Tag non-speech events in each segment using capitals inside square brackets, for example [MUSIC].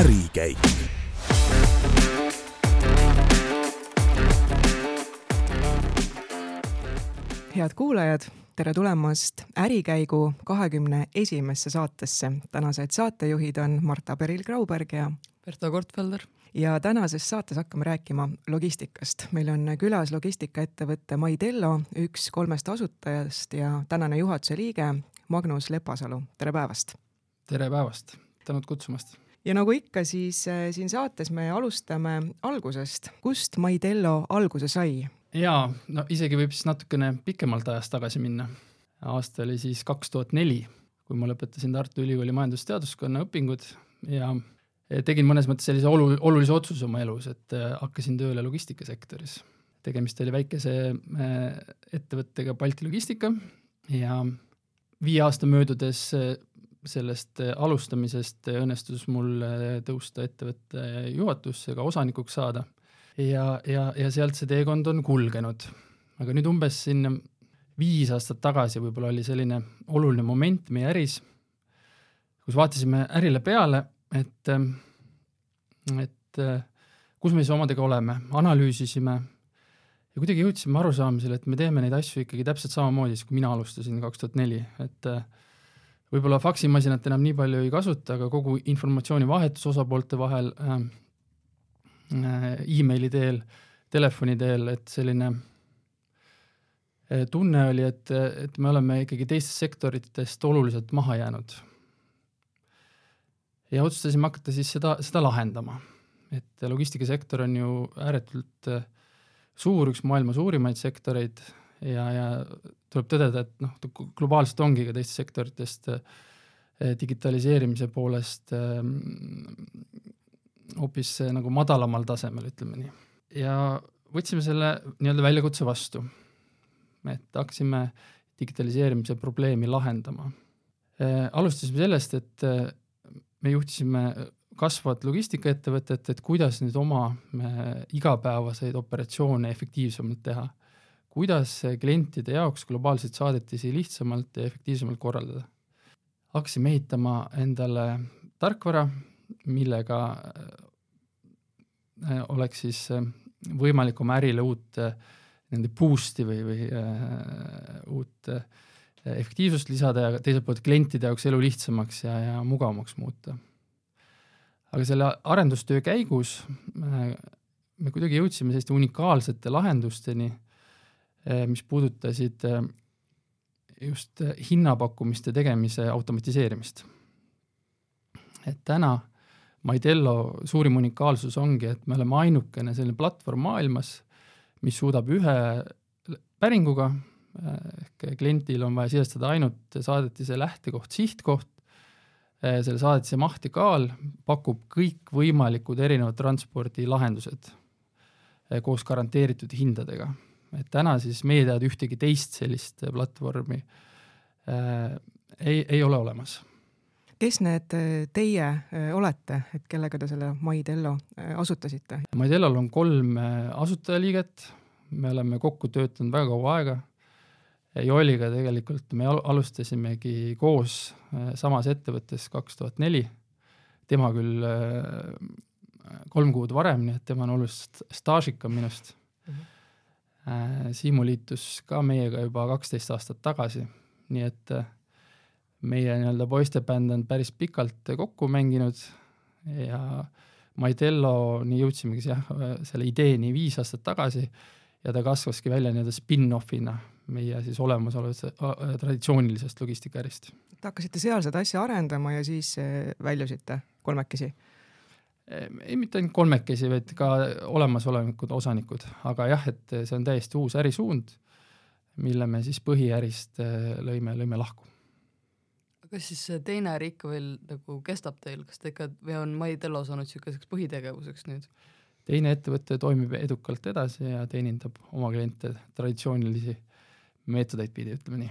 ärikäik. head kuulajad, tere tulemast Ärikäigu kahekümne esimesse saatesse. tänased saatejuhid on Marta Peril-Grauberg ja Berta Kortfelder. ja tänases saates hakkame rääkima logistikast. meil on külas logistikaettevõtte Maidello, üks kolmest asutajast ja tänane juhatuse liige Magnus Lepasalu, tere päevast! tere päevast, tänud kutsumast! Ja nagu ikka, siis äh, siin saates me alustame algusest, kust Maidello alguse sai? jaa, no isegi võib siis natukene pikemalt ajas tagasi minna. aasta oli siis kaks tuhat neli, kui ma lõpetasin Tartu Ülikooli majandusteaduskonna õpingud ja tegin mõnes mõttes sellise olu-, olulise otsuse oma elus, et äh, hakkasin tööle logistikasektoris. tegemist oli väikese äh, ettevõttega Balti Logistika ja viie aasta möödudes sellest alustamisest õnnestus mul tõusta ettevõtte juhatusse, ka osanikuks saada. ja, ja, ja sealt see teekond on kulgenud. aga nüüd umbes siin viis aastat tagasi võib-olla oli selline oluline moment meie äris, kus vaatasime ärile peale et, et kus me siis omadega oleme, analüüsisime ja kuidagi jõudsime arusaamisele, et me teeme neid asju ikkagi täpselt samamoodi, siis kui mina alustasin kaks tuhat neli, et võib-olla faksimasinat enam nii palju ei kasuta, aga kogu informatsioonivahetus osapoolte vahel äh, emaili teel, telefoni teel, et selline tunne oli, et, et me oleme ikkagi teistest sektoritest oluliselt maha jäänud ja otsustasime hakata siis seda, seda lahendama. et logistikasektor on ju ääretult äh, suur, üks maailma suurimaid sektoreid ja, ja tuleb tõdeda, et noh, globaalselt ongi ka teistest sektoritest äh, digitaliseerimise poolest ähm, hoopis nagu madalamal tasemel, ütleme nii. ja võtsime selle nii-öelda väljakutse vastu. et hakkasime digitaliseerimise probleemi lahendama. Alustasime sellest, et me juhtisime kasvavat logistikaettevõtet, et kuidas nüüd oma igapäevaseid operatsioone efektiivsemalt teha. Kuidas klientide jaoks globaalseid saadetisi lihtsamalt ja efektiivsemalt korraldada. hakkasime ehitama endale tarkvara, millega äh, oleks siis äh, võimalik oma ärile uut äh, nende boost'i või, või äh, uut äh, efektiivsust lisada ja teiselt poolt klientide jaoks elu lihtsamaks ja, ja mugavamaks muuta. aga selle arendustöö käigus me, me kuidagi jõudsime selliste unikaalsete lahendusteni, eh, mis puudutasid eh, just hinnapakkumiste tegemise automatiseerimist. et täna Maidello suurim unikaalsus ongi, et me oleme ainukene selline platvorm maailmas, mis suudab ühe päringuga ehk kliendil on vaja sisestada ainult saadetise lähtekoht, sihtkoht, selle saadetise maht ja kaal, pakub kõikvõimalikud erinevad transpordilahendused koos garanteeritud hindadega. Et täna siis meie teada ühtegi teist sellist platvormi äh, ei, ei ole olemas kes need teie olete, et kellega te selle Maidello asutasite? Maidellol on kolm asutajaliiget, me oleme kokku töötanud väga kaua aega Joeliga tegelikult me alustasimegi koos äh, samas ettevõttes kaks tuhat neli, tema küll äh, kolm kuud varem, nii et tema on oluliselt staažikam minust mm. -hmm. Siimu liitus ka meiega juba kaksteist aastat tagasi, nii et meie nii-öelda poistebänd on päris pikalt kokku mänginud ja Maidelloni jõudsimegi jah, selle ideeni viis aastat tagasi ja ta kasvaski välja nii-öelda spin-off'ina meie siis olemasolevast traditsioonilisest logistikaärist. Te hakkasite seal seda asja arendama ja siis väljusite kolmekesi? Ei, mitte ainult kolmekesi, vaid ka olemasolevad osanikud, aga jah, et see on täiesti uus ärisuund, mille me siis põhiärist eh, lõime, lõime lahku. kas siis see teine äri ikka veel nagu kestab teil, kas ta ikka või on Maidello saanud niisuguseks põhitegevuseks nüüd? teine ettevõte toimib edukalt edasi ja teenindab oma kliente traditsioonilisi meetodeid pidi, ütleme nii.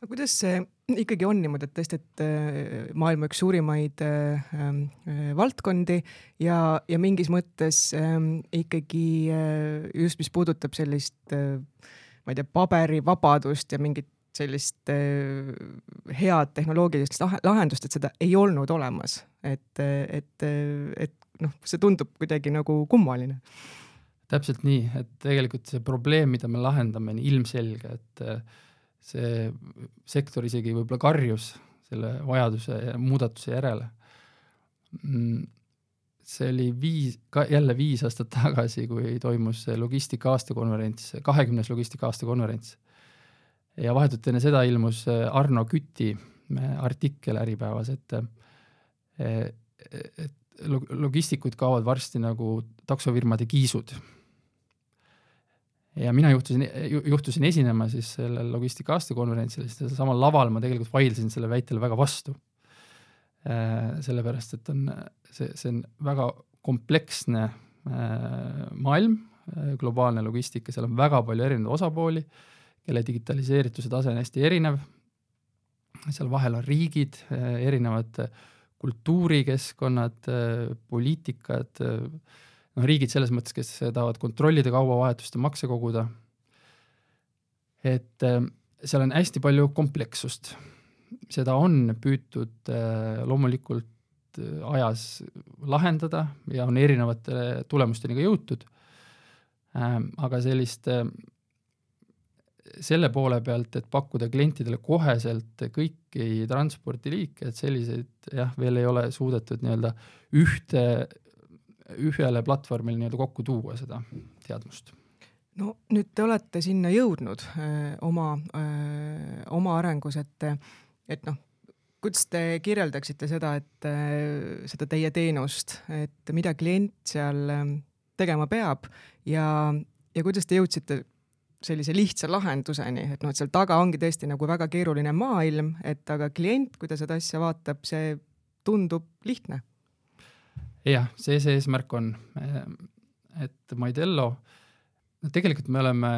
Aga kuidas see ikkagi on niimoodi, et tõesti, et äh, maailma üks suurimaid äh, äh, valdkondi ja, ja mingis mõttes äh, ikkagi äh, just, mis puudutab sellist äh, ma ei tea, paberivabadust ja mingit sellist äh, head tehnoloogilist lahendust, et seda ei olnud olemas et, et, et noh, see tundub kuidagi nagu kummaline. täpselt nii, et tegelikult see probleem, mida me lahendame, on ilmselge, et see sektor isegi võib-olla karjus selle vajaduse ja muudatuse järele. Mm, see oli viis, ka jälle viis aastat tagasi, kui toimus logistika aastakonverents, kahekümnes logistika aastakonverents. ja vahetult enne seda ilmus Arno Küti artikkel Äripäevas, et et logistikud kaovad varsti nagu taksofirmade kiisud ja mina juhtusin, juhtusin esinema siis sellel logistika aastakonverentsil, siis samal laval ma tegelikult vaidlesin selle väitele väga vastu. Äh, sellepärast, et on, see, see on väga kompleksne äh, maailm, äh, globaalne logistika, seal on väga palju erinevaid osapooli, kelle digitaliseerituse tase on hästi erinev, seal vahel on riigid, erinevad kultuurikeskkonnad, poliitikad, noh, riigid selles mõttes, kes tahavad kontrollida kaubavahetust ja makse koguda. et äh, seal on hästi palju komplekssust. seda on püütud äh, loomulikult äh, ajas lahendada ja on erinevate tulemusteni ka jõutud. aga sellist selle poole pealt, et pakkuda klientidele koheselt kõiki transpordiliike, et selliseid jah, veel ei ole suudetud nii-öelda ühte ühele platvormile nii-öelda kokku tuua seda teadmust? no nüüd te olete sinna jõudnud öö, äh, oma, äh, oma arengus, et, et noh, kuidas te kirjeldaksite seda, et öö, äh, seda teie teenust, et mida klient seal tegema peab ja, ja kuidas te jõudsite sellise lihtsa lahenduseni, et noh, et seal taga ongi tõesti nagu väga keeruline maailm, et aga klient, kui ta seda asja vaatab, see tundub lihtne jah, see see eesmärk on, et Maidello, no tegelikult me oleme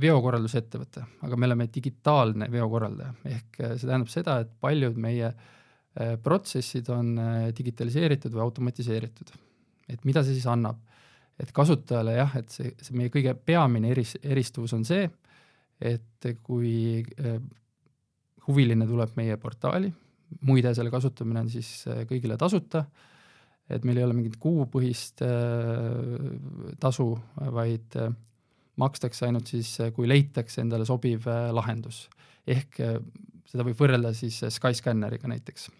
veokorraldusettevõte, aga me oleme digitaalne veokorraldaja, ehk eh, see tähendab seda, et paljud meie eh, protsessid on eh, digitaliseeritud või automatiseeritud. et mida see siis annab? et kasutajale jah, et see, see meie kõige peamine eris, eristuvus on see, et kui huviline tuleb meie portaali, muide, selle kasutamine on siis kõigile tasuta et meil ei ole mingit kuupõhist äh, tasu, vaid äh, makstakse ainult siis, äh, kui leitakse endale sobiv lahendus. ehk seda võib võrrelda siis Skyscanneriga näiteks.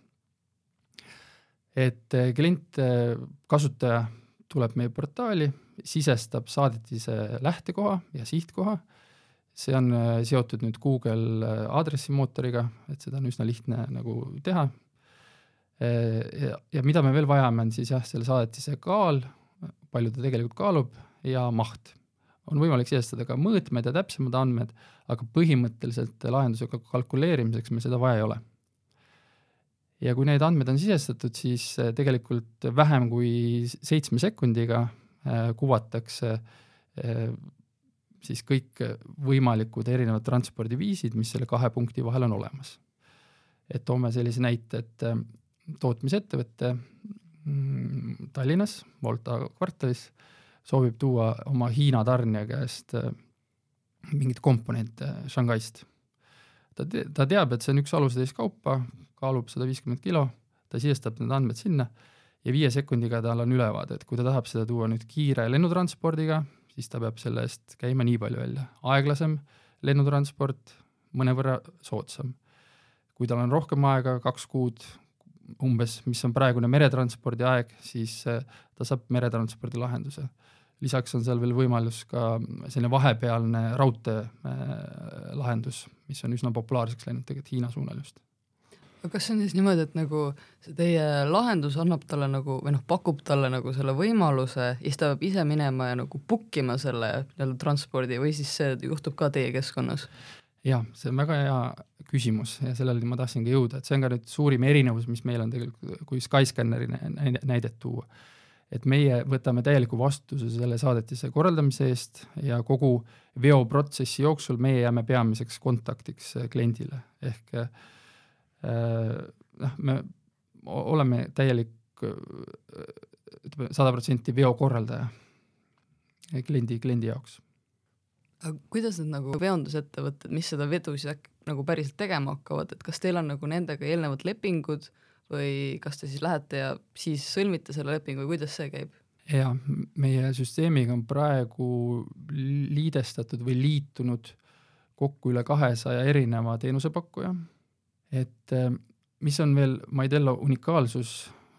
et klient, kasutaja tuleb meie portaali, sisestab saadetise lähtekoha ja sihtkoha, see on seotud nüüd Google aadressimootoriga, et seda on üsna lihtne nagu teha, ja, ja mida me veel vajame, on siis jah, selle saadetise kaal, palju ta tegelikult kaalub ja maht. on võimalik sisestada ka mõõtmed ja täpsemad andmed, aga põhimõtteliselt lahendusega kalkuleerimiseks meil seda vaja ei ole. ja kui need andmed on sisestatud, siis äh, tegelikult vähem kui seitsme sekundiga äh, kuvatakse siis kõik võimalikud erinevad transpordiviisid, mis selle kahe punkti vahel on olemas. et toome sellise näite, et tootmisettevõte mm, Tallinnas, Volta kvartalis, soovib tuua oma Hiina tarnija käest äh, mingeid komponente Shanghai'st. ta te-, ta teab, et see on üks alusetäis kaupa, kaalub sada viiskümmend kilo, ta sisestab need andmed sinna ja viie sekundiga tal on ülevaade, et kui ta tahab seda tuua nüüd kiire lennutranspordiga, siis ta peab selle eest käima nii palju välja, aeglasem lennutransport, mõnevõrra soodsam. kui tal on rohkem aega, kaks kuud, umbes, mis on praegune meretranspordi aeg, siis äh, ta saab meretranspordi lahenduse. lisaks on seal veel võimalus ka selline vahepealne raudtee äh, lahendus, mis on üsna populaarseks läinud tegelikult Hiina suunal just aga kas see on siis niimoodi, et nagu see teie lahendus annab talle nagu või noh, pakub talle nagu selle võimaluse ja siis ta peab ise minema ja nagu book ima selle nii-öelda transpordi või siis see juhtub ka teie keskkonnas? Jah, see on väga hea küsimus ja sellele ma tahtsingi jõuda, et see on ka nüüd suurim erinevus, mis meil on tegelikult, kui Skyscanneri näidet tuua. et meie võtame täieliku vastutuse selle saadetise korraldamise eest ja kogu veoprotsessi jooksul meie jääme peamiseks kontaktiks kliendile, ehk äh, noh, me oleme täielik ütleme, sada protsenti veokorraldaja kliendi, kliendi jaoks aga kuidas need nagu veondusettevõtted, mis seda vedu siis äkki nagu päriselt tegema hakkavad, et kas teil on nagu nendega eelnevad lepingud või kas te siis lähete ja siis sõlmite selle lepingu või kuidas see käib? jaa, meie süsteemiga on praegu liidestatud või liitunud kokku üle kahesaja erineva teenusepakkuja, et äh, mis on veel Maidello unikaalsus,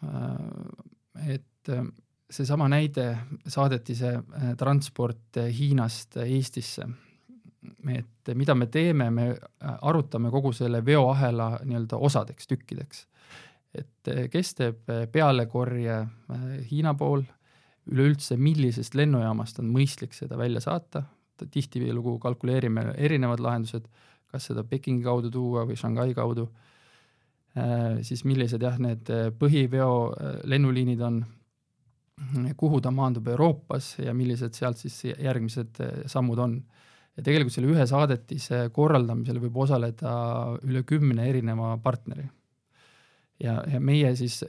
äh, et äh, seesama näide, saadetise transport Hiinast Eestisse, et mida me teeme, me arutame kogu selle veoahela nii-öelda osadeks, tükkideks. et kes teeb pealekorje Hiina pool, üleüldse, millisest lennujaamast on mõistlik seda välja saata, tihtilugu kalkuleerime erinevad lahendused, kas seda Pekingi kaudu tuua või Shanghai kaudu, äh, siis millised jah, need põhiveo äh, lennuliinid on, kuhu ta maandub Euroopas ja millised sealt siis järgmised äh, sammud on. ja tegelikult selle ühe saadetise korraldamisel võib osaleda üle kümne erineva partneri. ja, ja meie siis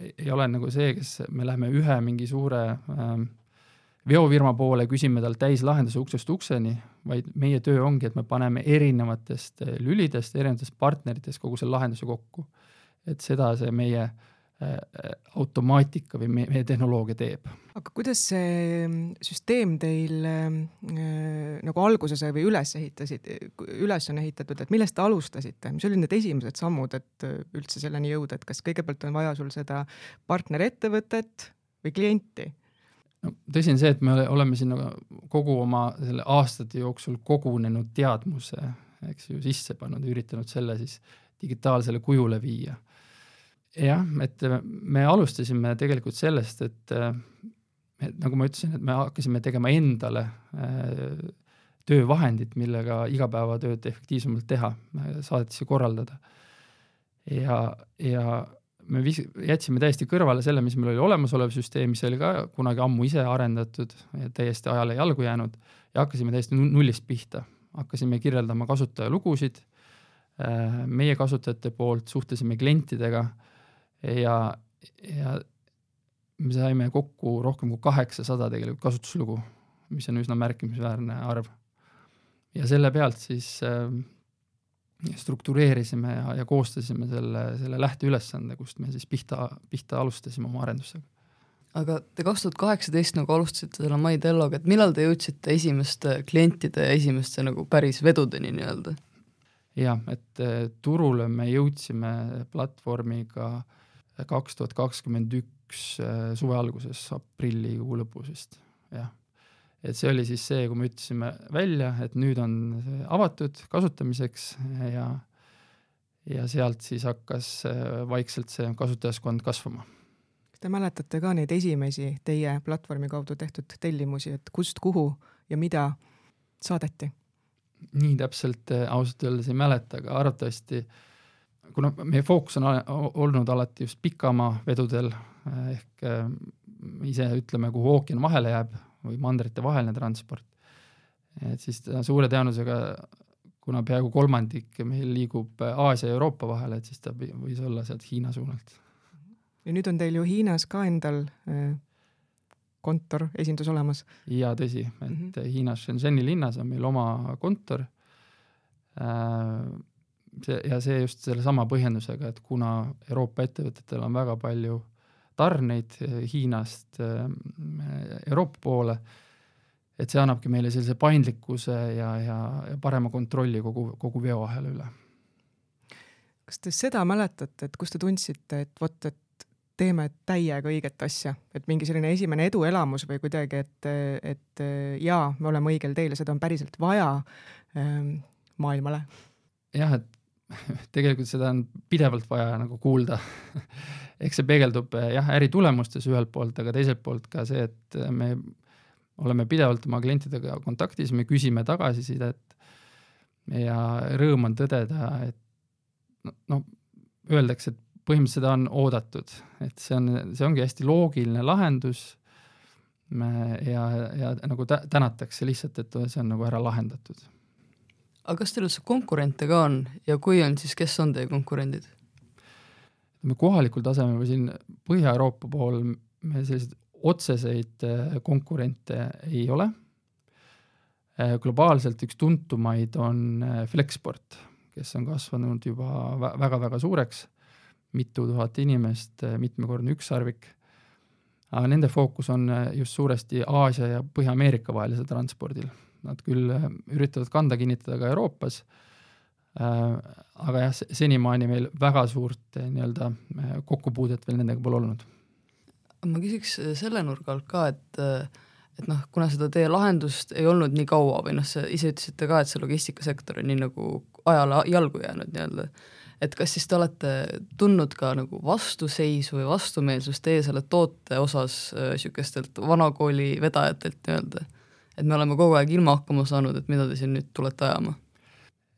ei ole nagu see, kes me läheme ühe mingi suure äh, veofirma poole, küsime talt täislahenduse uksest ukseni, vaid meie töö ongi, et me paneme erinevatest äh, lülidest, erinevatest partneritest kogu selle lahenduse kokku. et seda see meie äh, automaatika või meie, meie tehnoloogia teeb. aga kuidas see mm, süsteem teil äh, nagu alguse sai või üles ehitasid, üles on ehitatud, et millest te alustasite, mis olid need esimesed sammud, et äh, üldse selleni jõuda, et kas kõigepealt on vaja sul seda partnerettevõtet või klienti? no tõsi on see, et me oleme sinna kogu oma selle aastate jooksul kogunenud teadmuse, eks ju, sisse pannud üritanud selle siis digitaalsele kujule viia. Jah, et me alustasime tegelikult sellest, et, et nagu ma ütlesin, et me hakkasime tegema endale äh, töövahendit, millega igapäevatööd efektiivsemalt teha, saadetisi korraldada. ja, ja me vis-, jätsime täiesti kõrvale selle, mis meil oli olemasolev süsteem, mis oli ka kunagi ammu ise arendatud täiesti ajale jalgu jäänud ja hakkasime täiesti nullist pihta. hakkasime kirjeldama kasutajalugusid, äh, meie kasutajate poolt suhtlesime klientidega ja, ja me saime kokku rohkem kui kaheksasada tegelikult kasutuslugu, mis on üsna märkimisväärne arv. ja selle pealt siis äh, struktureerisime ja, ja koostasime selle, selle lähteülesande, kust me siis pihta, pihta alustasime oma arendusega. aga te kaks tuhat kaheksateist nagu alustasite selle MyDelloga, et millal te jõudsite esimeste klientide ja esimeste nagu päris vedudeni nii-öelda? jah, et eh, turule me jõudsime platvormiga kaks tuhat kakskümmend üks eh, suve alguses, aprillikuu lõpus vist, jah et see oli siis see, kui me ütlesime välja, et nüüd on avatud kasutamiseks ja, ja sealt siis hakkas äh, vaikselt see kasutajaskond kasvama. kas te mäletate ka neid esimesi teie platvormi kaudu tehtud tellimusi, et kust, kuhu ja mida saadeti? nii täpselt äh, ausalt öeldes ei mäleta, aga arvatavasti kuna meie fookus on olnud alati just pikamaa vedudel äh, ehk ise ütleme, kuhu ookean vahele jääb või mandrite vaheline transport. et siis suure tõenäosusega, kuna peaaegu kolmandik meil liigub Aasia ja Euroopa vahel, et siis ta võis olla sealt Hiina suunalt. ja nüüd on teil ju Hiinas ka endal kontor, esindus olemas? jaa, tõsi, et mm -hmm. Hiinas Shenzheni linnas on meil oma kontor. See ja see just sellesama põhjendusega, et kuna Euroopa ettevõtetel on väga palju tarneid eh, Hiinast eh, Euroopa poole, et see annabki meile sellise paindlikkuse ja, ja, ja parema kontrolli kogu, kogu veoahela üle. kas te seda mäletate, et kus te tundsite, et vot, et teeme täiega õiget asja, et mingi selline esimene eduelamus või kuidagi, et, et jaa, me oleme õigel teel ja seda on päriselt vaja ähm, maailmale? jah, et [LAUGHS] tegelikult seda on pidevalt vaja nagu kuulda. [LAUGHS] Eks see peegeldub eh, jah, äritulemustes ühelt poolt, aga teiselt poolt ka see, et me oleme pidevalt oma klientidega kontaktis, me küsime tagasisidet ja rõõm on tõdeda, et noh, öeldakse, et põhimõtteliselt seda on oodatud, et see on, see ongi hästi loogiline lahendus. Ja, ja nagu tänatakse lihtsalt, et see on nagu ära lahendatud aga kas teil üldse konkurente ka on ja kui on, siis kes on teie konkurendid? ütleme kohalikul tasemel või siin Põhja-Euroopa pool me selliseid otseseid äh, konkurente ei ole. Äh, globaalselt üks tuntumaid on äh, Flexport, kes on kasvanud juba väga-väga suureks. mitu tuhat inimest, mitmekordne ükssarvik. aga nende fookus on just suuresti Aasia ja Põhja-Ameerika vahelisel transpordil. Nad küll üritavad kanda kinnitada ka Euroopas, aga jah, senimaani meil väga suurt nii-öelda kokkupuudet veel nendega pole olnud. ma küsiks selle nurga alt ka, et et noh, kuna seda teie lahendust ei olnud nii kaua või noh, sa ise ütlesite ka, et see logistikasektor on nii nagu ajale jalgu jäänud nii-öelda, et kas siis te olete tundnud ka nagu vastuseisu või vastumeelsust teie selle toote osas niisugustelt äh, vanakooli vedajatelt nii-öelda? Et me oleme kogu aeg ilma hakkama saanud, et mida te siin nüüd tulete ajama?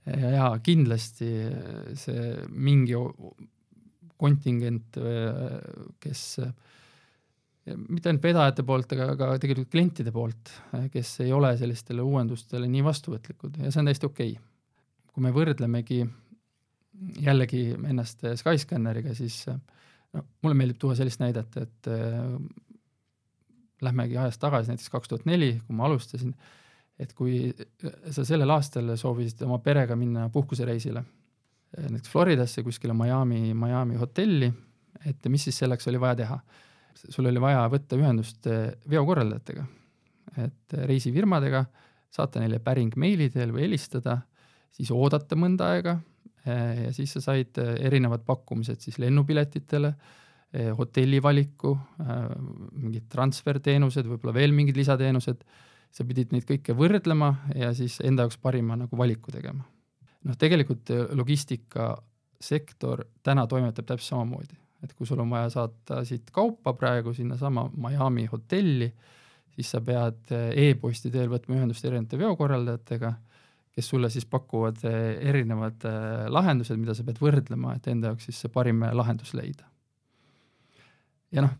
ja, ja kindlasti see mingi kontingent, kes äh, mitte ainult vedajate poolt, aga ka tegelikult klientide poolt, kes ei ole sellistele uuendustele nii vastuvõtlikud ja see on täiesti okei okay.. kui me võrdlemegi jällegi ennast Skyscanneriga, siis noh, mulle meeldib tuua sellist näidet, et äh, lähmegi ajas tagasi, näiteks kaks tuhat neli, kui ma alustasin, et kui sa sellel aastal soovisid oma perega minna puhkusereisile, näiteks Floridasse kuskile Miami, Miami hotelli, et mis siis selleks oli vaja teha? Sul oli vaja võtta ühendust eh, veokorraldajatega, et eh, reisifirmadega, saata neile päring meili teel või helistada, siis oodata mõnda aega eh, ja siis sa said erinevad pakkumised siis lennupiletitele, hotellivaliku, mingid transferteenused, võib-olla veel mingid lisateenused, sa pidid neid kõike võrdlema ja siis enda jaoks parima nagu valiku tegema. noh, tegelikult logistikasektor täna toimetab täpselt samamoodi et kui sul on vaja saata siit kaupa praegu sinnasama Miami hotelli, siis sa pead eh, e-posti teel võtma ühendust erinevate veokorraldajatega, kes sulle siis pakuvad eh, erinevad eh, lahendused, mida sa pead võrdlema, et enda jaoks siis see parim lahendus leida. Ja noh,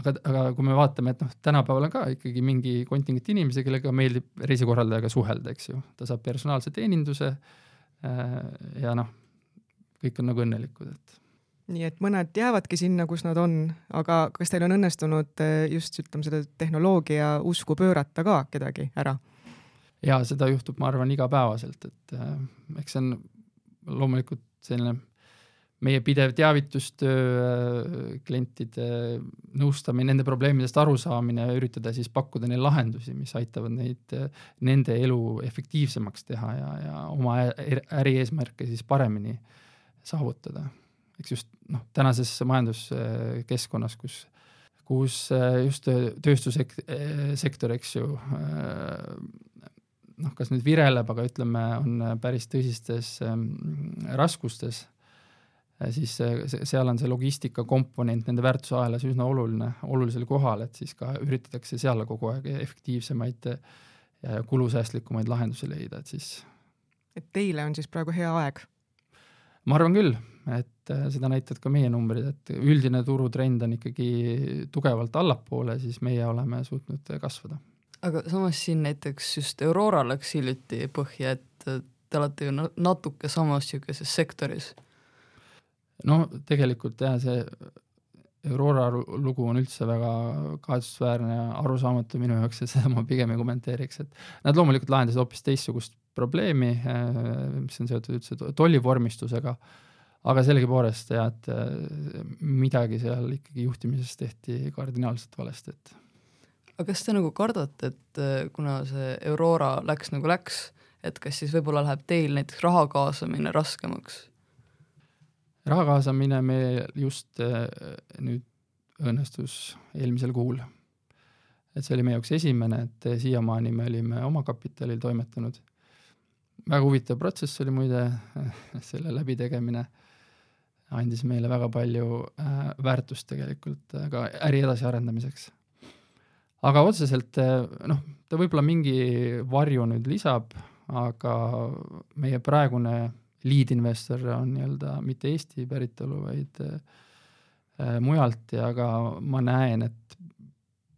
aga, aga kui me vaatame, et noh, tänapäeval on ka ikkagi mingi kontingent inimesi, kellega meeldib reisikorraldajaga suhelda, eks ju, ta saab personaalse teeninduse ja noh, kõik on nagu õnnelikud, et nii et mõned jäävadki sinna, kus nad on, aga kas teil on õnnestunud eh, just ütleme, seda tehnoloogia usku pöörata ka kedagi ära? ja seda juhtub, ma arvan, igapäevaselt, et äh, eks see on loomulikult selline meie pidev teavitustöö, äh, klientide nõustamine, nende probleemidest arusaamine ja üritada siis pakkuda neile lahendusi, mis aitavad neid, nende elu efektiivsemaks teha ja, ja oma ärieesmärke siis paremini saavutada. Eks just noh, tänases majanduskeskkonnas, kus, kus äh, just tööstussektor, eks ju, äh, noh, kas nüüd vireleb, aga ütleme, on päris tõsistes ähm, raskustes, äh, siis seal on see logistika komponent nende väärtusahelas üsna oluline, olulisel kohal, et siis ka üritatakse seal kogu aeg efektiivsemaid ja kulusäästlikumaid lahendusi leida, et siis et teile on siis praegu hea aeg? ma arvan küll, et äh, seda näitavad ka meie numbrid, et üldine turutrend on ikkagi tugevalt allapoole, siis meie oleme suutnud kasvada. aga samas siin näiteks just Aurora läks hiljuti põhja, et te olete ju natuke samas niisuguses sektoris. No tegelikult jah, see Aurora lugu on üldse väga kahetsusväärne ja arusaamatu minu jaoks, et seda ma pigem ei kommenteeriks, et nad loomulikult lahendasid hoopis teistsugust probleemi, äh, mis on seotud üldse tollivormistusega, aga sellegipoolest jah, et äh, midagi seal ikkagi juhtimises tehti kardinaalselt valesti, et aga kas te nagu kardate, et äh, kuna see Aurora läks nagu läks, et kas siis võib-olla läheb teil näiteks raha kaasamine raskemaks? Raha kaasamine meil just nüüd õnnestus eelmisel kuul. et see oli meie jaoks esimene, et siiamaani me olime omakapitalil toimetanud väga huvitav protsess oli muide, [LAUGHS] selle läbitegemine andis meile väga palju äh, väärtust tegelikult äh, ka äri edasiarendamiseks. aga otseselt äh, noh, ta võib-olla mingi varju nüüd lisab, aga meie praegune lead investor on nii-öelda mitte Eesti päritolu, vaid äh, mujalt ja ka ma näen, et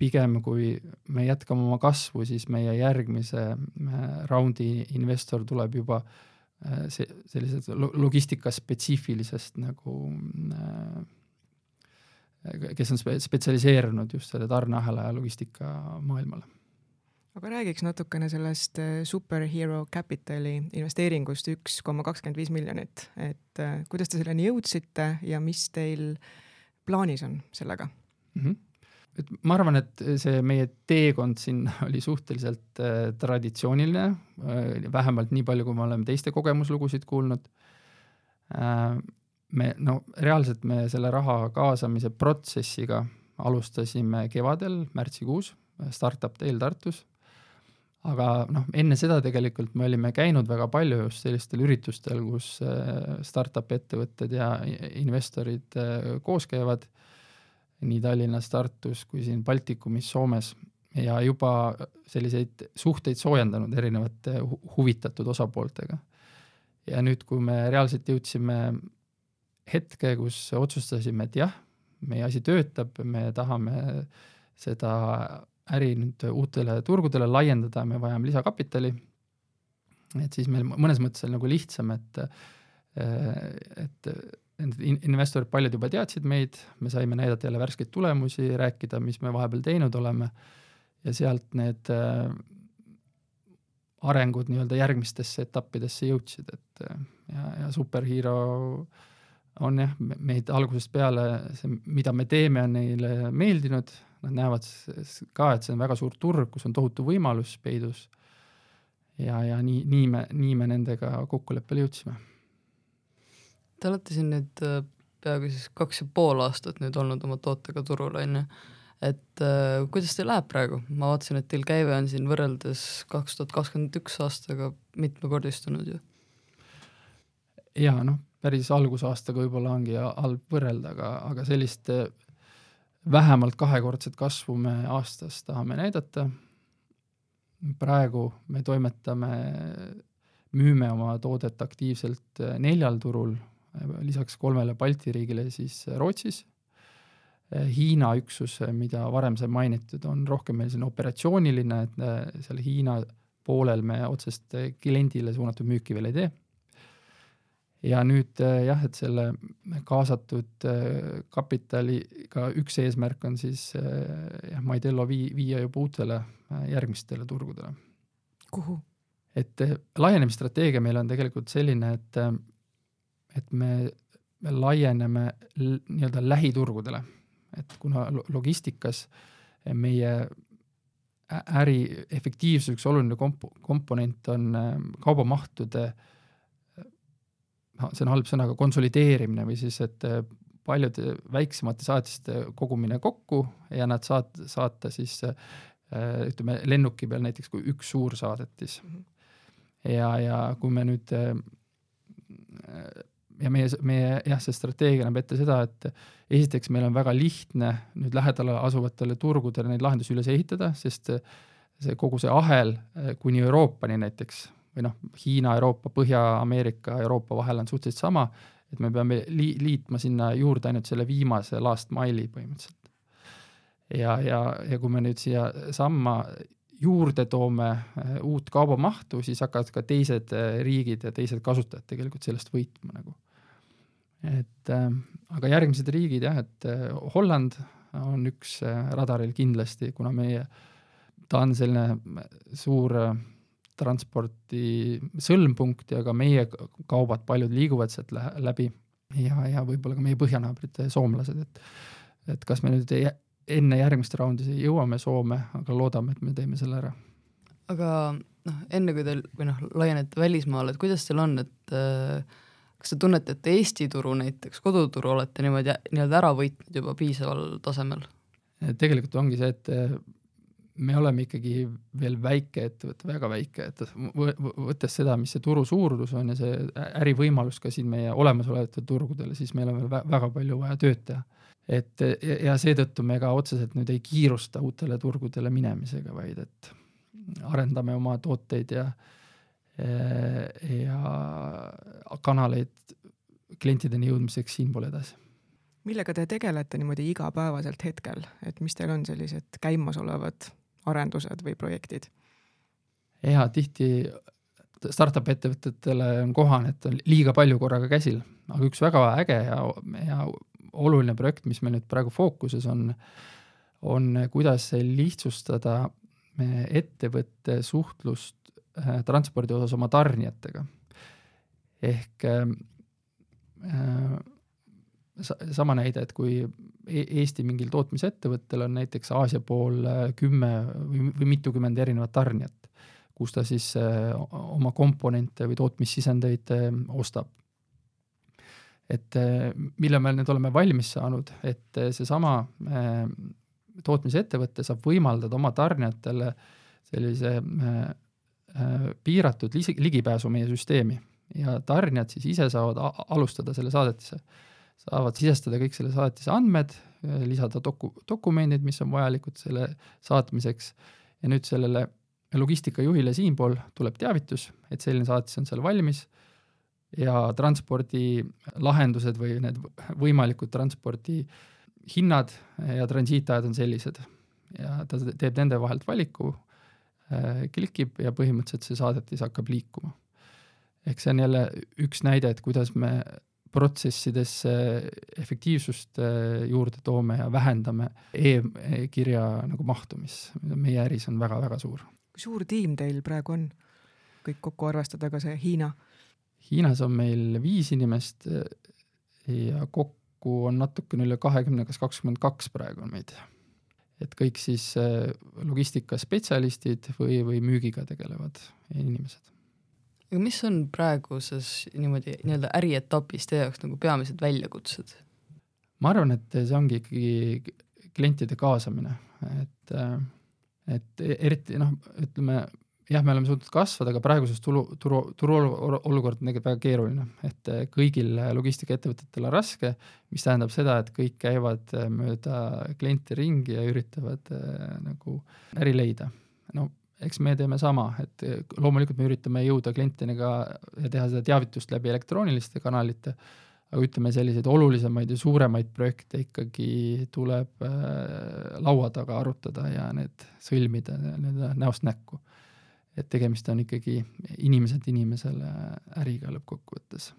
pigem kui me jätkame oma kasvu, siis meie järgmise äh, raundi investor tuleb juba äh, see, sellised logistikaspetsiifilisest nagu äh, kes on spe-, spetsialiseerunud just selle tarneahela ja logistika maailmale. Aga räägiks natukene sellest äh, Superhero Capitali investeeringust üks koma kakskümmend viis miljonit, et äh, kuidas te selleni jõudsite ja mis teil plaanis on sellega? Mm? -hmm et ma arvan, et see meie teekond siin [LAUGHS] oli suhteliselt äh, traditsiooniline äh,, vähemalt nii palju, kui me oleme teiste kogemuslugusid kuulnud. Me no reaalselt me selle raha kaasamise protsessiga alustasime kevadel, märtsikuus, Startup Teel Tartus aga noh, enne seda tegelikult me olime käinud väga palju just sellistel üritustel, kus äh, startup ettevõtted ja investorid äh, koos käivad, nii Tallinnas, Tartus kui siin Baltikumis, Soomes ja juba selliseid suhteid soojendanud erinevate huvitatud osapooltega. ja nüüd, kui me reaalselt jõudsime hetke, kus otsustasime, et jah, meie asi töötab, me tahame seda äri nüüd uutele turgudele laiendada, me vajame lisakapitali. et siis meil mõnes mõttes oli nagu lihtsam, et, et need investorid, paljud juba teadsid meid, me saime näidata jälle värskeid tulemusi, rääkida, mis me vahepeal teinud oleme ja sealt need äh, arengud nii-öelda järgmistesse etappidesse jõudsid, et ja, ja Superhero on jah, meid algusest peale, see, mida me teeme, on neile meeldinud nad näevad ka, et see on väga suur turg, kus on tohutu võimalus peidus. ja, ja nii, nii me, nii me nendega kokkuleppele jõudsime. Te olete siin nüüd äh, peaaegu siis kaks ja pool aastat nüüd olnud oma tootega turul, on ju, et äh, kuidas teil läheb praegu, ma vaatasin, et teil käive on siin võrreldes kaks tuhat kakskümmend üks aastaga mitmekordistunud ju. jaa, noh, päris algusaastaga võib-olla ongi halb võrrelda, aga, aga sellist äh, vähemalt kahekordset kasvu me aastas tahame näidata. praegu me toimetame, müüme oma toodet aktiivselt neljal turul, lisaks kolmele Balti riigile siis Rootsis. Hiina üksus, mida varem sai mainitud, on rohkem meil selline operatsiooniline, et seal Hiina poolel me otsest kliendile suunatud müüki veel ei tee ja nüüd äh, jah, et selle kaasatud äh, kapitaliga üks eesmärk on siis äh, jah, Maidello vii-, viia juba uutele järgmistele turgudele. kuhu? et laienemisstrateegia meil on tegelikult selline, et, et me, me laieneme nii-öelda lähiturgudele, et kuna logistikas meie äri efektiivsuse üks oluline komp-, komponent on kaubamahtude äh, see on halb sõna, aga konsolideerimine või siis, et äh, paljude väiksemate saatiste kogumine kokku ja nad saat-, saata siis äh, ütleme, lennuki peal näiteks kui üks suur saadetis. Mhm. ja, ja kui me nüüd äh, ja meie, meie jah, see strateegia näeb ette seda, et esiteks meil on väga lihtne nüüd lähedal asuvatele turgudele neid lahendusi üles ehitada, sest see kogu see ahel kuni Euroopani näiteks või noh, Hiina, Euroopa, Põhja-Ameerika, Euroopa vahel on suhteliselt sama, et me peame li-, liitma sinna juurde ainult selle viimase last mile'i põhimõtteliselt. ja, ja, ja kui me nüüd siia samma juurde toome äh, uut kaubamahtu, siis hakkavad ka teised äh, riigid ja teised kasutajad tegelikult sellest võitma nagu. et äh, aga järgmised riigid jah, et äh, Holland on üks radaril kindlasti, kuna meie, ta on selline suur äh, transporti sõlmpunkt ja ka meie kaubad, paljud liiguvad sealt läbi ja, ja võib-olla ka meie põhjanaabrid, soomlased, et et kas me nüüd ei, enne järgmist raundi jõuame Soome, aga loodame, et me teeme selle ära. aga noh, enne kui teil või noh, laienete välismaale, et kuidas teil on, et äh, kas te tunnete, et Eesti turu näiteks, koduturu olete niimoodi nii-öelda ära võitnud juba piisaval tasemel? tegelikult ongi see, et me oleme ikkagi veel väike ettevõte, väga väike, et võttes seda, mis see turu suurus on ja see ärivõimalus ka siin meie olemasolevatel turgudel, siis meil on veel väga palju vaja tööd teha. et ja seetõttu me ka otseselt nüüd ei kiirusta uutele turgudele minemisega, vaid et arendame oma tooteid ja ja kanaleid klientideni jõudmiseks siinpool edasi. Millega te tegelete niimoodi igapäevaselt hetkel, et mis teil on sellised käimasolevad arendused või projektid? ja tihti startup ettevõtetele on kohane, et on liiga palju korraga käsil, aga üks väga äge ja, ja oluline projekt, mis meil nüüd praegu fookuses on, on kuidas lihtsustada ettevõtte suhtlust äh, transpordi osas oma tarnijatega. ehk sa, sama näide, et kui e-, Eesti mingil tootmisettevõttel on näiteks Aasia pool kümme või, või mitukümmend erinevat tarnijat, kus ta siis oma komponente või tootmissisendeid ostab. Et mille me nüüd oleme valmis saanud, et seesama äh, tootmisettevõte saab võimaldada oma tarnijatele sellise äh, äh, piiratud ligipääsu meie süsteemi. Ja tarnijad siis ise saavad alustada selle saadetise, saavad sisestada kõik selle saadetise andmed, lisada doku-, dokumendid, mis on vajalikud selle saatmiseks. Ja nüüd sellele logistikajuhile siinpool tuleb teavitus, et selline saatis on seal valmis. Ja transpordilahendused või need võimalikud transpordi hinnad ja transiitajad on sellised. Ja ta teeb nende vahelt valiku, äh, klikib ja põhimõtteliselt see saadetis hakkab liikuma. ehk see on jälle üks näide, et kuidas me protsessidesse efektiivsust äh, juurde toome ja vähendame e-kirja nagu mahtu, mis meie äris on väga-väga suur. kui suur tiim teil praegu on, kõik kokku arvestada, ka see Hiina? Hiinas on meil viis inimest eh, ja kokku on natukene üle kahekümne, kas kakskümmend kaks praegu on meid. et kõik siis eh, logistikaspetsialistid või, või müügiga tegelevad inimesed. Aga mis on praeguses niimoodi nii-öelda ärietapis teie jaoks nagu peamised väljakutsed? ma arvan, et see ongi ikkagi klientide kaasamine, et, eh, et eriti noh, ütleme jah, me oleme suutnud kasvada, aga praeguses tulu, turu, turuolukord on tegelikult väga keeruline, et kõigil logistikaettevõtetel on raske, mis tähendab seda, et kõik käivad mööda kliente ringi ja üritavad äh, nagu äri leida. no eks me teeme sama, et loomulikult me üritame jõuda klientideni ka ja teha seda teavitust läbi elektrooniliste kanalite, aga ütleme, selliseid olulisemaid ja suuremaid projekte ikkagi tuleb äh, laua taga arutada ja need sõlmida nii-öelda näost näkku et tegemist on ikkagi inimeselt inimesele äriga lõppkokkuvõttes.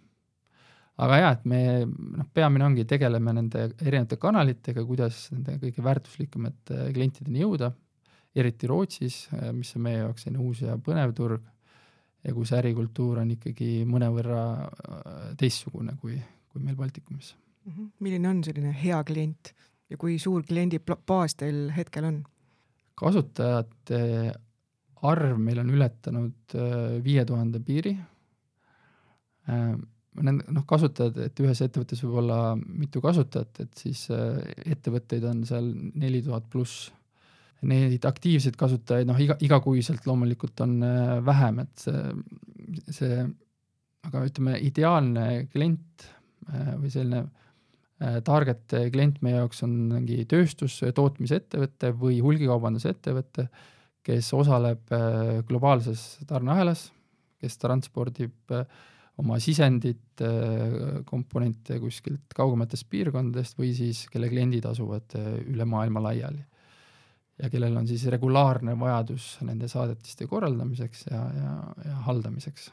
aga jaa, et me noh, peamine ongi, tegeleme nende erinevate kanalitega, kuidas nende kõige väärtuslikumate klientideni jõuda, eriti Rootsis, mis on meie jaoks selline uus ja põnev turg ja kus ärikultuur on ikkagi mõnevõrra äh, teistsugune kui, kui meil Baltikumis mm. -hmm. milline on selline hea klient ja kui suur kliendibaas teil hetkel on? kasutajate arv meil on ületanud äh, viie tuhande piiri. Äh, Need noh, kasutajad, et ühes ettevõttes võib olla mitu kasutajat, et siis äh, ettevõtteid on seal neli tuhat pluss. Neid aktiivseid kasutajaid noh, iga, igakuiselt loomulikult on vähem, et see, see, aga ütleme, ideaalne klient või selline target klient meie jaoks on mingi tööstus, tootmisettevõte või hulgikaubandusettevõte kes osaleb äh, globaalses tarneahelas, kes transpordib äh, oma sisendit, äh, komponente kuskilt kaugematest piirkondadest või siis kelle kliendid asuvad üle maailma laiali. Ja kellel on siis regulaarne vajadus nende saadetiste korraldamiseks ja, ja, ja haldamiseks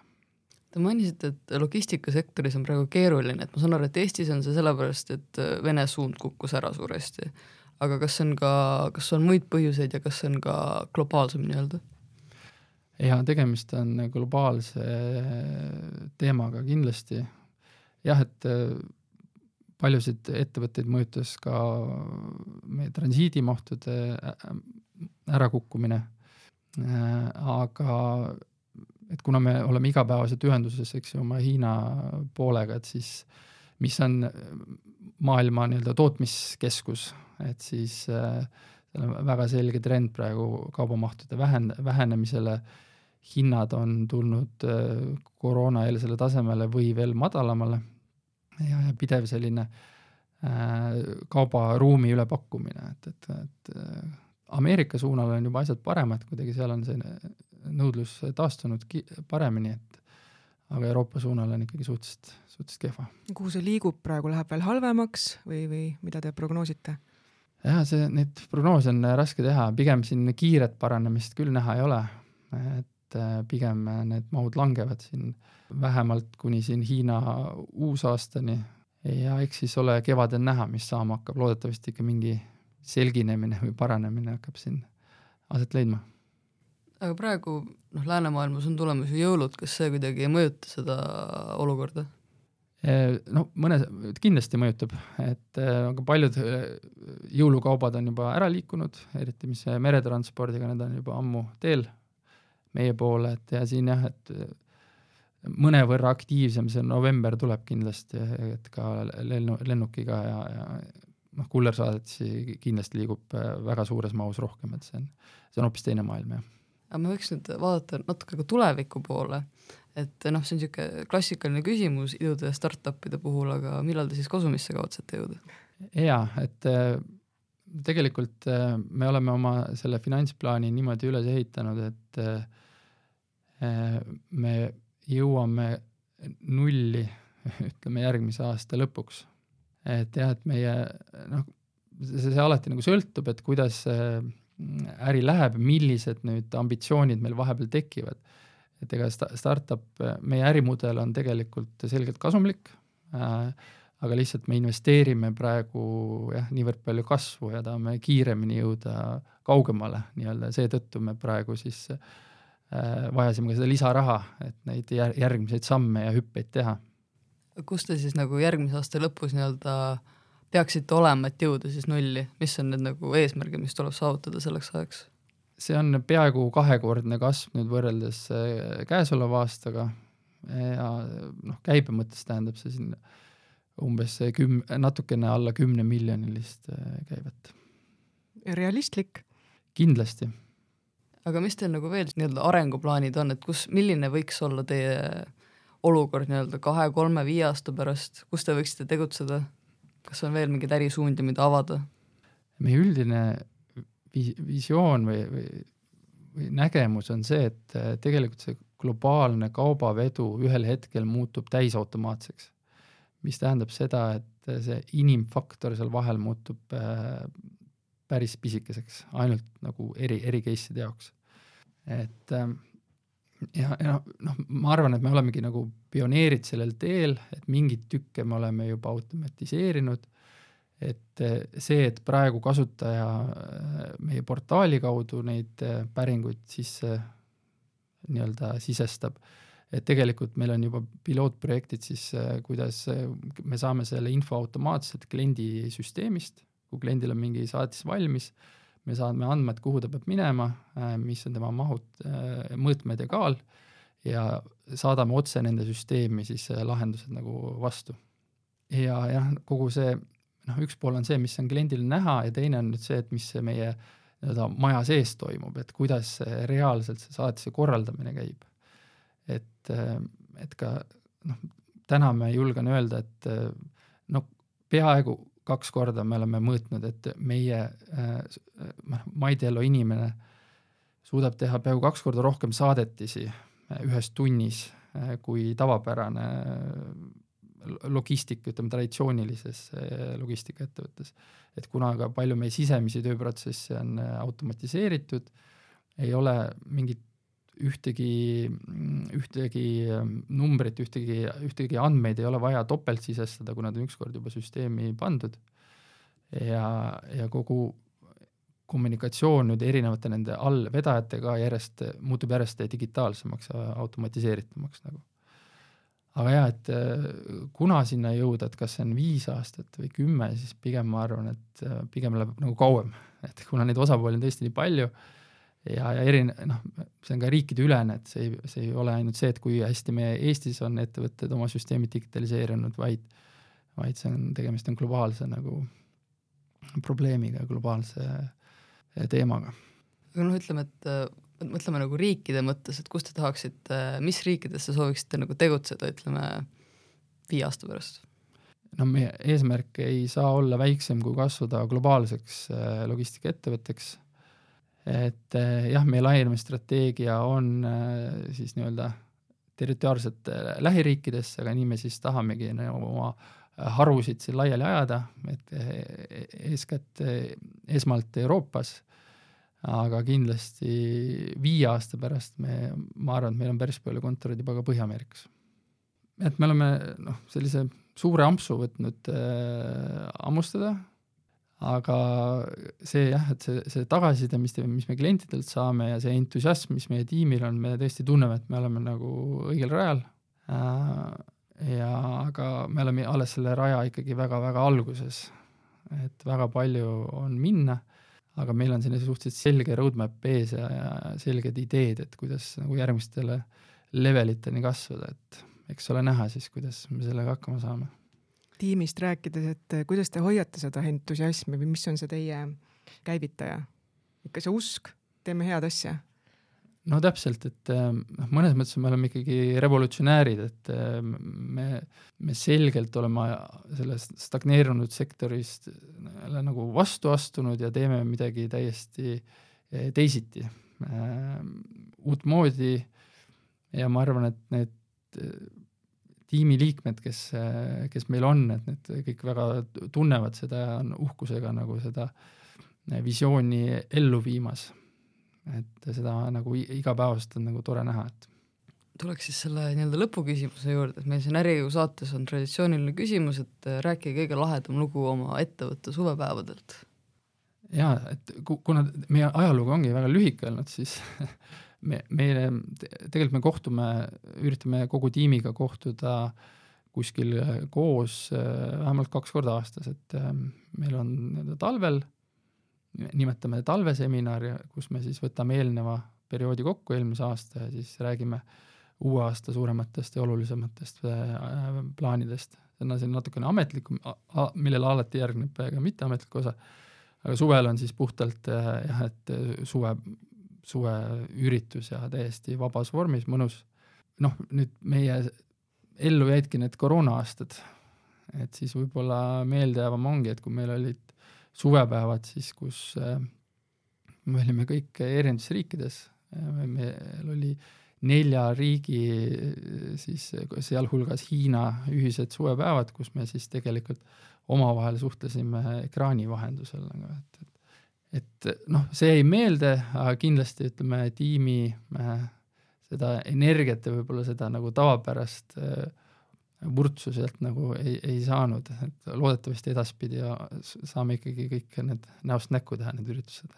Te mainisite, et logistikasektoris on praegu keeruline, et ma saan aru, et Eestis on see sellepärast, et Vene suund kukkus ära suuresti aga kas on ka, kas on muid põhjuseid ja kas on ka globaalsem nii-öelda? jaa, tegemist on globaalse teemaga kindlasti. jah, et äh, paljusid ettevõtteid mõjutas ka meie transiidimahtude ärakukkumine. Äh, aga et kuna me oleme igapäevaselt ühenduses, eks ju, oma Hiina poolega, et siis mis on maailma nii-öelda tootmiskeskus, et siis äh, seal on väga selge trend praegu kaubamahtude vähen-, vähenemisele, hinnad on tulnud äh, koroonaeelsele tasemele või veel madalamale ja, ja pidev selline äh, kaubaruumi ülepakkumine, et, et, et äh, Ameerika suunal on juba asjad paremad, kuidagi seal on see nõudlus taastunud ki-, paremini, et aga Euroopa suunal on ikkagi suhteliselt, suhteliselt kehva. kuhu see liigub praegu, läheb veel halvemaks või, või mida te prognoosite? jah, see, neid prognoose on raske teha, pigem siin kiiret paranemist küll näha ei ole. et äh, pigem need mahud langevad siin vähemalt kuni siin Hiina uusaastani. Ja eks siis ole kevadel näha, mis saama hakkab, loodetavasti ikka mingi selginemine või paranemine hakkab siin aset leidma. Aga praegu noh, läänemaailmas on tulemas ju jõulud, kas see kuidagi ei mõjuta seda olukorda? no mõnes, kindlasti mõjutab, et aga paljud jõulukaubad on juba ära liikunud, eriti mis meretranspordiga, need on juba ammu teel meie poole, et ja siin jah, et mõnevõrra aktiivsem see november tuleb kindlasti, et ka lennu, lennukiga ja, ja noh, kullersaadetisi kindlasti liigub väga suures mahus rohkem, et see on, see on hoopis teine maailm, jah aga me võiks nüüd vaadata natuke ka tuleviku poole, et noh, see on niisugune klassikaline küsimus idude startup'ide puhul, aga millal te siis kasumisse kavatsete jõuda? jaa, et äh, tegelikult äh, me oleme oma selle finantsplaani niimoodi üles ehitanud, et äh, me jõuame nulli, ütleme järgmise aasta lõpuks. et jah, et meie noh, see, see alati nagu sõltub, et kuidas äh, äri läheb, millised nüüd ambitsioonid meil vahepeal tekivad. et ega startup, meie ärimudel on tegelikult selgelt kasumlik äh,, aga lihtsalt me investeerime praegu jah, niivõrd palju kasvu ja tahame kiiremini jõuda kaugemale nii-öelda, seetõttu me praegu siis äh, vajasime ka seda lisaraha, et neid järgmiseid samme ja hüppeid teha. kus te siis nagu järgmise aasta lõpus nii-öelda äh, peaksite olema, et jõuda siis nulli, mis on need nagu eesmärgid, mis tuleb saavutada selleks ajaks? see on peaaegu kahekordne kasv nüüd võrreldes äh, käesoleva aastaga ja noh, käibe mõttes tähendab see siin umbes küm-, natukene alla kümne miljonilist äh, käivet. realistlik? kindlasti. Aga mis teil nagu veel nii-öelda arenguplaanid on, et kus, milline võiks olla teie olukord nii-öelda kahe, kolme, viie aasta pärast, kus te võiksite tegutseda? kas on veel mingeid ärisuundi, mida avada? meie üldine vis-, visioon või, või, või nägemus on see, et äh, tegelikult see globaalne kaubavedu ühel hetkel muutub täisautomaatseks. mis tähendab seda, et äh, see inimfaktor seal vahel muutub äh, päris pisikeseks, ainult nagu eri, eri case'ide jaoks. Et ähm, ja, ja noh, ma arvan, et me olemegi nagu pioneerid sellel teel, et mingeid tükke me oleme juba automatiseerinud, et eh, see, et praegu kasutaja eh, meie portaali kaudu neid eh, päringuid sisse nii-öelda sisestab, et tegelikult meil on juba pilootprojektid siis, kuidas me saame selle info automaatselt kliendi süsteemist, kui kliendil on mingi saatis valmis me saame andmed, kuhu ta peab minema, äh, mis on tema mahud, äh, mõõtmed ja kaal ja saadame otse nende süsteemi siis äh, lahendused nagu vastu. ja jah, kogu see noh, üks pool on see, mis on kliendil näha ja teine on nüüd see, et mis meie nii-öelda maja sees toimub, et kuidas reaalselt see saatuse korraldamine käib. et, et ka noh, täna me julgen öelda, et noh, peaaegu kaks korda me oleme mõõtnud, et meie noh, MyDello inimene suudab teha peaaegu kaks korda rohkem saadetisi äh, ühes tunnis äh, kui tavapärane logistik, ütleme traditsioonilises logistikaettevõttes. et kuna ka palju meie sisemisi tööprotsesse on automatiseeritud, ei ole mingit ühtegi, ühtegi numbrit, ühtegi, ühtegi andmeid ei ole vaja topelt sisestada, kui nad on ükskord juba süsteemi pandud. ja, ja kogu kommunikatsioon nüüd erinevate nende allvedajatega järjest, muutub järjest digitaalsemaks ja automatiseeritumaks nagu. aga jaa, et kuna sinna jõuda, et kas see on viis aastat või kümme, siis pigem ma arvan, et pigem läheb nagu kauem, [LAUGHS] et kuna neid osapooli on tõesti nii palju ja, ja erine-, noh, see on ka riikideülene, et see ei, see ei ole ainult see, et kui hästi me Eestis on ettevõtted oma süsteemid digitaliseerinud, vaid, vaid see on, tegemist on globaalse nagu probleemiga, globaalse teemaga. aga noh, ütleme, et mõtleme nagu riikide mõttes, et kus te tahaksite, mis riikides te sooviksite nagu tegutseda, ütleme viie aasta pärast? no meie eesmärk ei saa olla väiksem, kui kasvada globaalseks logistikaettevõtteks et eh, jah, meie laienemisstrateegia on eh, siis nii-öelda territoriaalselt eh, lähiriikidesse, aga nii me siis tahamegi oma harusid siin laiali ajada, et eeskätt esmalt Euroopas, aga kindlasti viie aasta pärast me, ma arvan, et meil on päris palju kontoreid juba ka Põhja-Ameerikas. et me oleme noh, sellise suure ampsu võtnud äh, hammustada aga see jah, et see, see tagasiside, mis, mis me klientidelt saame ja see entusiasm, mis meie tiimil on, me tõesti tunneme, et me oleme nagu õigel rajal äh,. ja aga me oleme alles selle raja ikkagi väga-väga alguses. et väga palju on minna, aga meil on selline suhteliselt selge roadmap ees ja, ja selged ideed, et kuidas nagu järgmistele leveliteni kasvada, et eks ole näha siis, kuidas me sellega hakkama saame tiimist rääkides, et eh, kuidas te hoiate seda entusiasmi või mis on see teie käivitaja? ikka see usk, teeme head asja? no täpselt, et eh, noh, mõnes mõttes me oleme ikkagi revolutsionäärid, et eh, me, me selgelt oleme sellest stagneerunud sektorist nagu vastu astunud ja teeme midagi täiesti teisiti, uutmoodi ja ma arvan, et need tiimiliikmed, kes, kes meil on, et need kõik väga tunnevad seda ja on uhkusega nagu seda visiooni ellu viimas. et seda nagu igapäevaselt on nagu tore näha, et tuleks siis selle nii-öelda lõpuküsimuse juurde, et meil siin Äriühu saates on traditsiooniline küsimus, et rääkige kõige lahedam lugu oma ettevõtte suvepäevadelt. jaa, et kuna meie ajalugu ongi väga lühike olnud, siis [LAUGHS] me, meile, tegelikult me kohtume, üritame kogu tiimiga kohtuda kuskil äh, koos äh, vähemalt kaks korda aastas, et ähm, meil on nii-öelda talvel, nimetame talveseminari, kus me siis võtame eelneva perioodi kokku, eelmise aasta ja siis räägime uue aasta suurematest ja olulisematest äh, plaanidest. see on selline natukene ametlikum, millele alati järgneb ka mitteametlik osa, aga suvel on siis puhtalt jah, et suve suveüritus ja täiesti vabas vormis, mõnus. noh, nüüd meie ellu jäidki need koroona-aastad, et siis võib-olla meeldejäävam ongi, et kui meil olid suvepäevad siis, kus äh, me olime kõik erinevates riikides, meil oli nelja riigi siis sealhulgas Hiina ühised suvepäevad, kus me siis tegelikult omavahel suhtlesime ekraani vahendusel et, et et noh, see jäi meelde, aga kindlasti ütleme, tiimi äh, seda energiat ja võib-olla seda nagu tavapärast äh, vurtsu sealt nagu ei, ei saanud, et loodetavasti edaspidi ja saame ikkagi kõik need näost näkku teha, need üritused.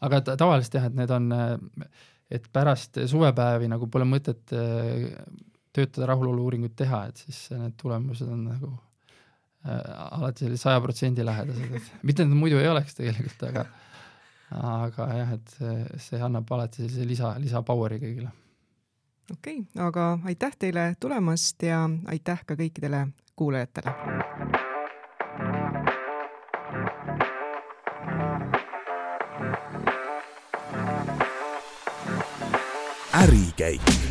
aga tavaliselt jah, et need on, et pärast suvepäevi nagu pole mõtet äh, töötada rahulolu uuringut teha, et siis need tulemused on nagu Äh, alati sellised saja protsendi lähedased, et [LAUGHS] mitte et nad muidu ei oleks tegelikult, aga aga jah, et see, see annab alati sellise lisa, lisa power'i kõigile. okei okay,, aga aitäh teile tulemast ja aitäh ka kõikidele kuulajatele. ärikäik